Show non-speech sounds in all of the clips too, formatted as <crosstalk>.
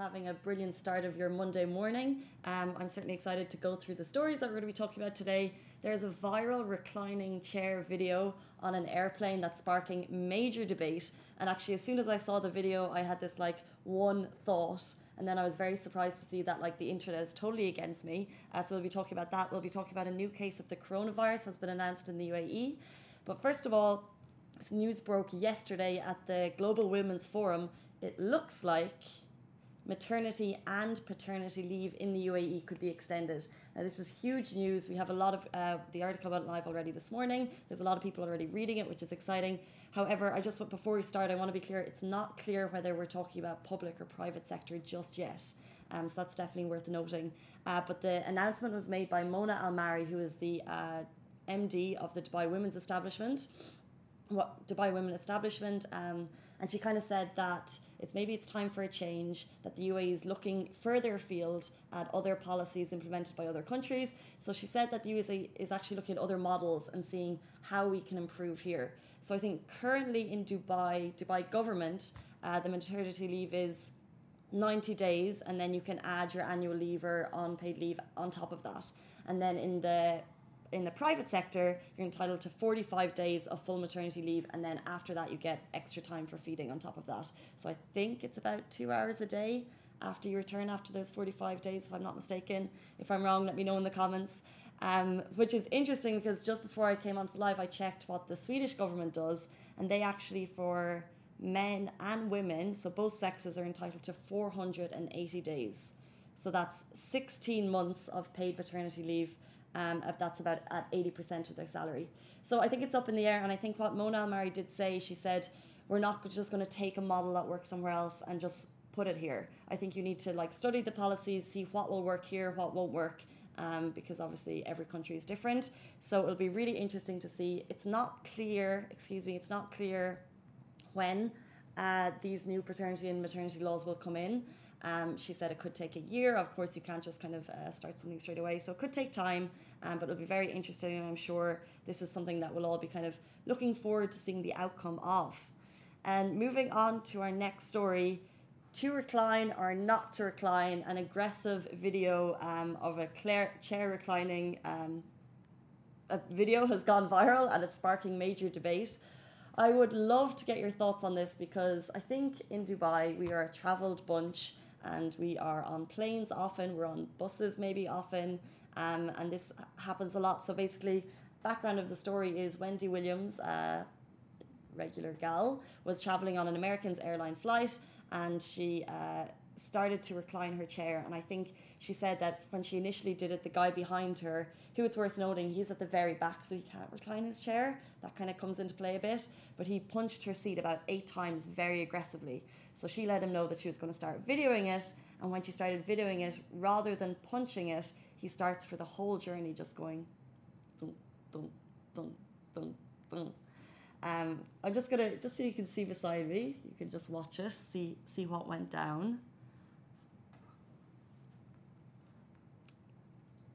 having a brilliant start of your Monday morning. Um, I'm certainly excited to go through the stories that we're going to be talking about today. There's a viral reclining chair video on an airplane that's sparking major debate. And actually, as soon as I saw the video, I had this like one thought. And then I was very surprised to see that like the internet is totally against me. Uh, so we'll be talking about that. We'll be talking about a new case of the coronavirus has been announced in the UAE. But first of all, this news broke yesterday at the Global Women's Forum. It looks like maternity and paternity leave in the UAE could be extended. Now, this is huge news. We have a lot of uh, the article went live already this morning. There's a lot of people already reading it, which is exciting. However, I just before we start, I want to be clear. It's not clear whether we're talking about public or private sector just yet. Um, so that's definitely worth noting. Uh, but the announcement was made by Mona Al Marri, who is the uh, MD of the Dubai Women's Establishment, what Dubai Women Establishment, um, and she kind of said that it's maybe it's time for a change. That the UAE is looking further afield at other policies implemented by other countries. So she said that the UAE is actually looking at other models and seeing how we can improve here. So I think currently in Dubai, Dubai government, uh, the maternity leave is 90 days, and then you can add your annual leave or unpaid leave on top of that. And then in the in the private sector, you're entitled to 45 days of full maternity leave, and then after that, you get extra time for feeding on top of that. So I think it's about two hours a day after you return after those 45 days, if I'm not mistaken. If I'm wrong, let me know in the comments. Um, which is interesting because just before I came onto the live, I checked what the Swedish government does, and they actually, for men and women, so both sexes, are entitled to 480 days. So that's 16 months of paid paternity leave um, that's about at 80% of their salary. So I think it's up in the air. And I think what Mona Marri did say, she said, we're not just going to take a model that works somewhere else and just put it here. I think you need to like study the policies, see what will work here, what won't work. Um, because obviously every country is different. So it'll be really interesting to see. It's not clear, excuse me, it's not clear when uh, these new paternity and maternity laws will come in. Um, she said it could take a year. Of course, you can't just kind of uh, start something straight away. So it could take time, um, but it'll be very interesting. And I'm sure this is something that we'll all be kind of looking forward to seeing the outcome of. And moving on to our next story to recline or not to recline, an aggressive video um, of a chair reclining um, a video has gone viral and it's sparking major debate. I would love to get your thoughts on this because I think in Dubai we are a traveled bunch and we are on planes often, we're on buses maybe often, um, and this happens a lot. So basically, background of the story is Wendy Williams, uh, regular gal, was traveling on an American's airline flight, and she uh, started to recline her chair. And I think she said that when she initially did it, the guy behind her, who it's worth noting, he's at the very back, so he can't recline his chair. That kind of comes into play a bit. But he punched her seat about eight times very aggressively. So she let him know that she was going to start videoing it. And when she started videoing it, rather than punching it, he starts for the whole journey just going, dun, dun, dun, dun, dun. Um, I'm just gonna just so you can see beside me, you can just watch it, see see what went down.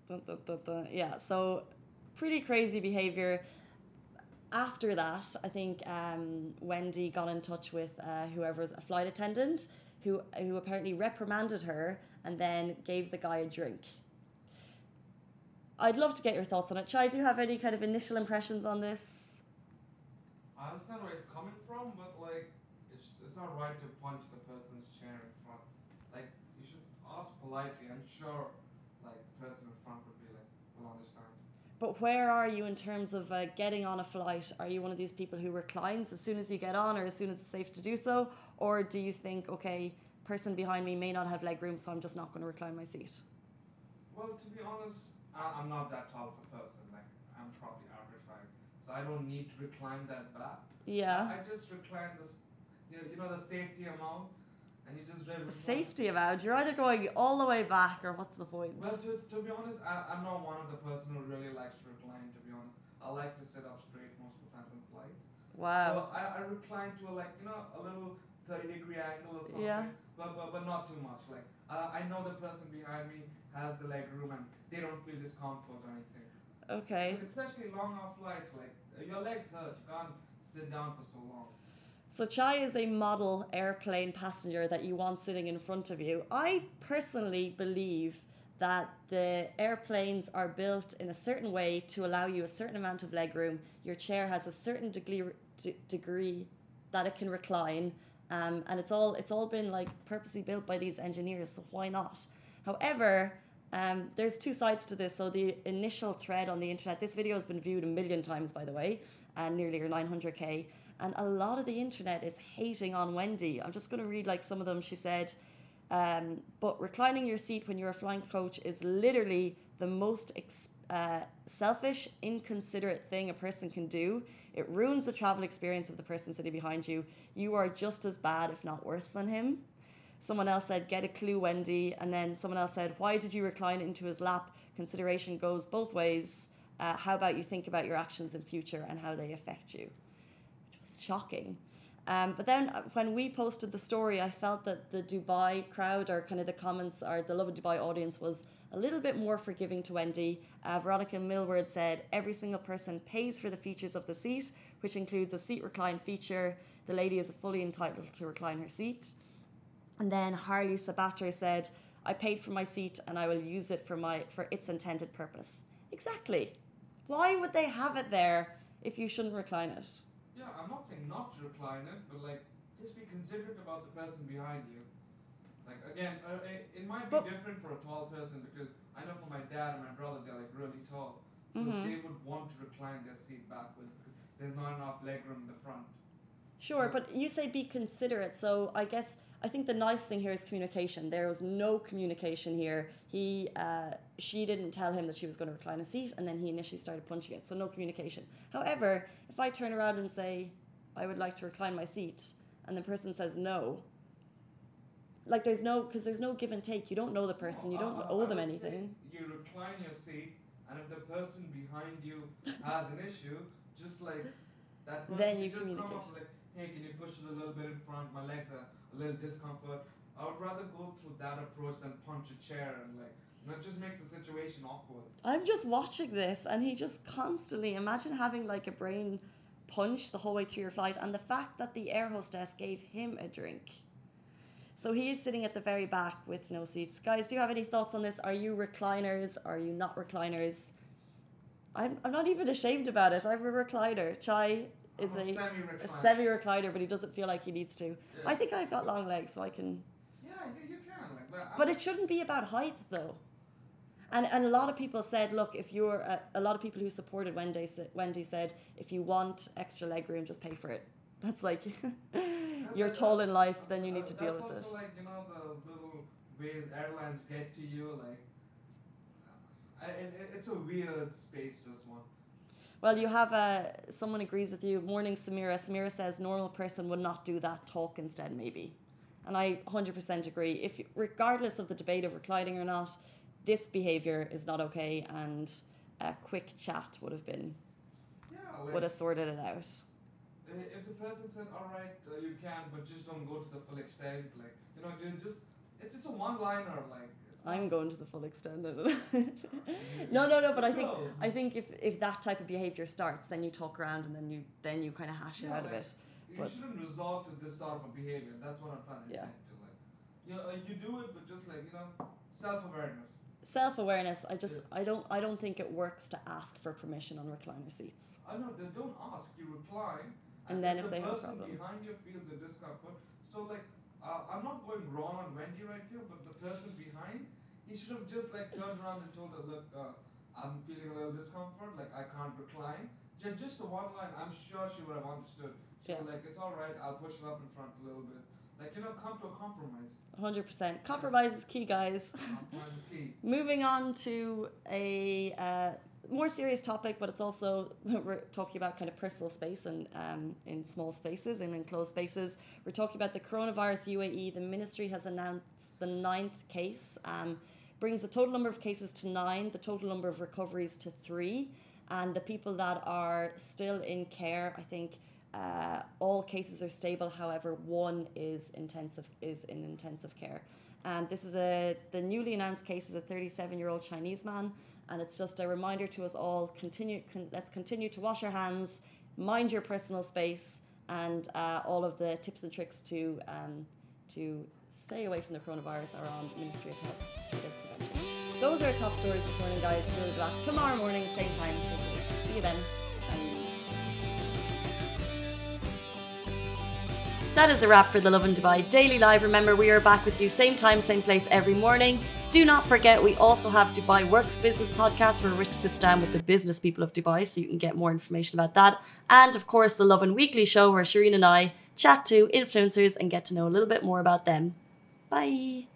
Dun, dun, dun. Yeah, so pretty crazy behavior after that, I think um, Wendy got in touch with uh, whoever's a flight attendant who who apparently reprimanded her and then gave the guy a drink. I'd love to get your thoughts on it. Chai, do you have any kind of initial impressions on this? I understand where it's coming from, but like, it's, it's not right to punch the person's chair in front. Like, you should ask politely. I'm sure, like, the person in front would be like, will understand. But where are you in terms of uh, getting on a flight? Are you one of these people who reclines as soon as you get on or as soon as it's safe to do so? Or do you think, okay, person behind me may not have leg room, so I'm just not going to recline my seat? Well, to be honest, I, am not that tall of a person. Like, I'm probably average height. So I don't need to recline that back. Yeah. I, just recline this, you you know the safety amount and you just drive. The safety amount. You're either going all the way back, or what's the point? Well, to, to be honest, I, I'm not one of the person who really likes to recline. To be honest, I like to sit up straight most of the time on flights. Wow. So I, I recline to a like you know a little thirty degree angle or something. Yeah. But, but, but not too much. Like uh, I know the person behind me has the leg room and they don't feel discomfort or anything. Okay. Especially long haul flights, like your legs hurt. You can't sit down for so long. So Chai is a model airplane passenger that you want sitting in front of you. I personally believe that the airplanes are built in a certain way to allow you a certain amount of legroom. Your chair has a certain degree, d- degree that it can recline, um, and it's all it's all been like purposely built by these engineers. So why not? However, um, there's two sides to this. So the initial thread on the internet, this video has been viewed a million times, by the way, and nearly 900k. And a lot of the internet is hating on Wendy. I'm just going to read like some of them. She said, um, "But reclining your seat when you're a flying coach is literally the most ex- uh, selfish, inconsiderate thing a person can do. It ruins the travel experience of the person sitting behind you. You are just as bad, if not worse, than him." Someone else said, Get a clue, Wendy. And then someone else said, Why did you recline into his lap? Consideration goes both ways. Uh, how about you think about your actions in future and how they affect you? Shocking. Um, but then uh, when we posted the story, I felt that the Dubai crowd or kind of the comments or the Lovin Dubai audience was a little bit more forgiving to Wendy. Uh, Veronica Millward said, Every single person pays for the features of the seat, which includes a seat recline feature. The lady is fully entitled to recline her seat. And then Harley Sabater said, I paid for my seat and I will use it for my for its intended purpose. Exactly. Why would they have it there if you shouldn't recline it? Yeah, I'm not saying not to recline it, but like just be considerate about the person behind you. Like again, uh, it, it might be But- different for a tall person because I know for my dad and my brother they're like really tall, so Mhm. they would want to recline their seat backwards because there's not enough legroom in the front. Sure, but you say be considerate. So I guess I think the nice thing here is communication. There was no communication here. He, uh, she didn't tell him that she was going to recline a seat, and then he initially started punching it. So no communication. However, if I turn around and say, "I would like to recline my seat," and the person says no, like there's no because there's no give and take. You don't know the person. You don't I- owe them anything. You recline your seat, and if the person behind you has an issue, just like that person Then you come communicate. Hey, can you push it a little bit in front? My legs are a little discomfort. I would rather go through that approach than punch a chair and like, it just makes the situation awkward. I'm just watching this, and he just constantly imagine having like a brain punch the whole way through your flight, and the fact that the air hostess gave him a drink. So he is sitting at the very back with no seats. Guys, do you have any thoughts on this? Are you recliners? Are you not recliners? I'm, I'm not even ashamed about it. I'm a recliner. Chai is a, a semi-recliner. but he doesn't feel like he needs to. Yeah. I think I've got long legs, so I can. Yeah, you, you can. Like, but, But it shouldn't be about height, though. And, and a lot of people said, look, if you're a, a lot of people who supported Wendy, Wendy said, if you want extra leg room, just pay for it. <laughs> That's like, <laughs> you're tall in life, then you uh, need to deal with it. also like you know the little ways airlines get to you. Like, I, it- it's a weird space. just one. Well, you have uh, someone agrees with you. Morning, Samira. Samira says normal person would not do that. Talk instead, maybe. And I 100% agree. If regardless of the debate of reclining or not, this behavior is not okay, and a quick chat would have been Yeah. Would have sorted it out. If the person said, "All right, uh, you can, but just don't go to the full extent," like you know, just it's it's a one-liner, like. I'm going to the full extent of it. <laughs> no, no, no. But I think. I think if if that type of behavior starts, then you talk around and then you then you kind of hash it Yeah, out of like, it. You but- shouldn't resort to this sort of a behavior. That's what I'm trying to Yeah. to like. Uh, you do it, but just like you know, self-awareness. Self awareness. I just Yeah. I don't I don't think it works to ask for permission on recliner seats. I know they don't ask. You recline, And then if the they have a person problem. behind you feels a discomfort, so like uh, I'm not going wrong on Wendy right here, but the person behind, he should have just like turned around and told her, look, uh, I'm feeling a little discomfort, like I can't recline. Just, just the one line, I'm sure she would have understood. She Yeah. like, it's all right, I'll push it up in front a little bit. Like you know, come to a compromise. 100%. Compromise is key, guys. Compromise is key. <laughs> Moving on to a uh, more serious topic, but it's also <laughs> we're talking about kind of personal space and um, in small spaces and enclosed spaces. We're talking about the coronavirus UAE. The ministry has announced the ninth case, um, brings the total number of cases to nine, the total number of recoveries to three, and the people that are still in care, I think. Uh, all cases are stable. However, one is intensive is in intensive care. And this is a the newly announced case is a 37 year old Chinese man, and it's just a reminder to us all: continue, con, let's continue to wash our hands, mind your personal space, and uh, all of the tips and tricks to um, to stay away from the coronavirus are on Ministry of Health. Those are our top stories this morning, guys. We'll be back tomorrow morning, same time, same place. See you then. That is a wrap for the Lovin Dubai Daily Live. Remember, we are back with you same time, same place every morning. Do not forget, we also have Dubai Works Business Podcast where Rich sits down with the business people of Dubai so you can get more information about that. And of course, the Lovin Weekly Show where Shireen and I chat to influencers and get to know a little bit more about them. Bye.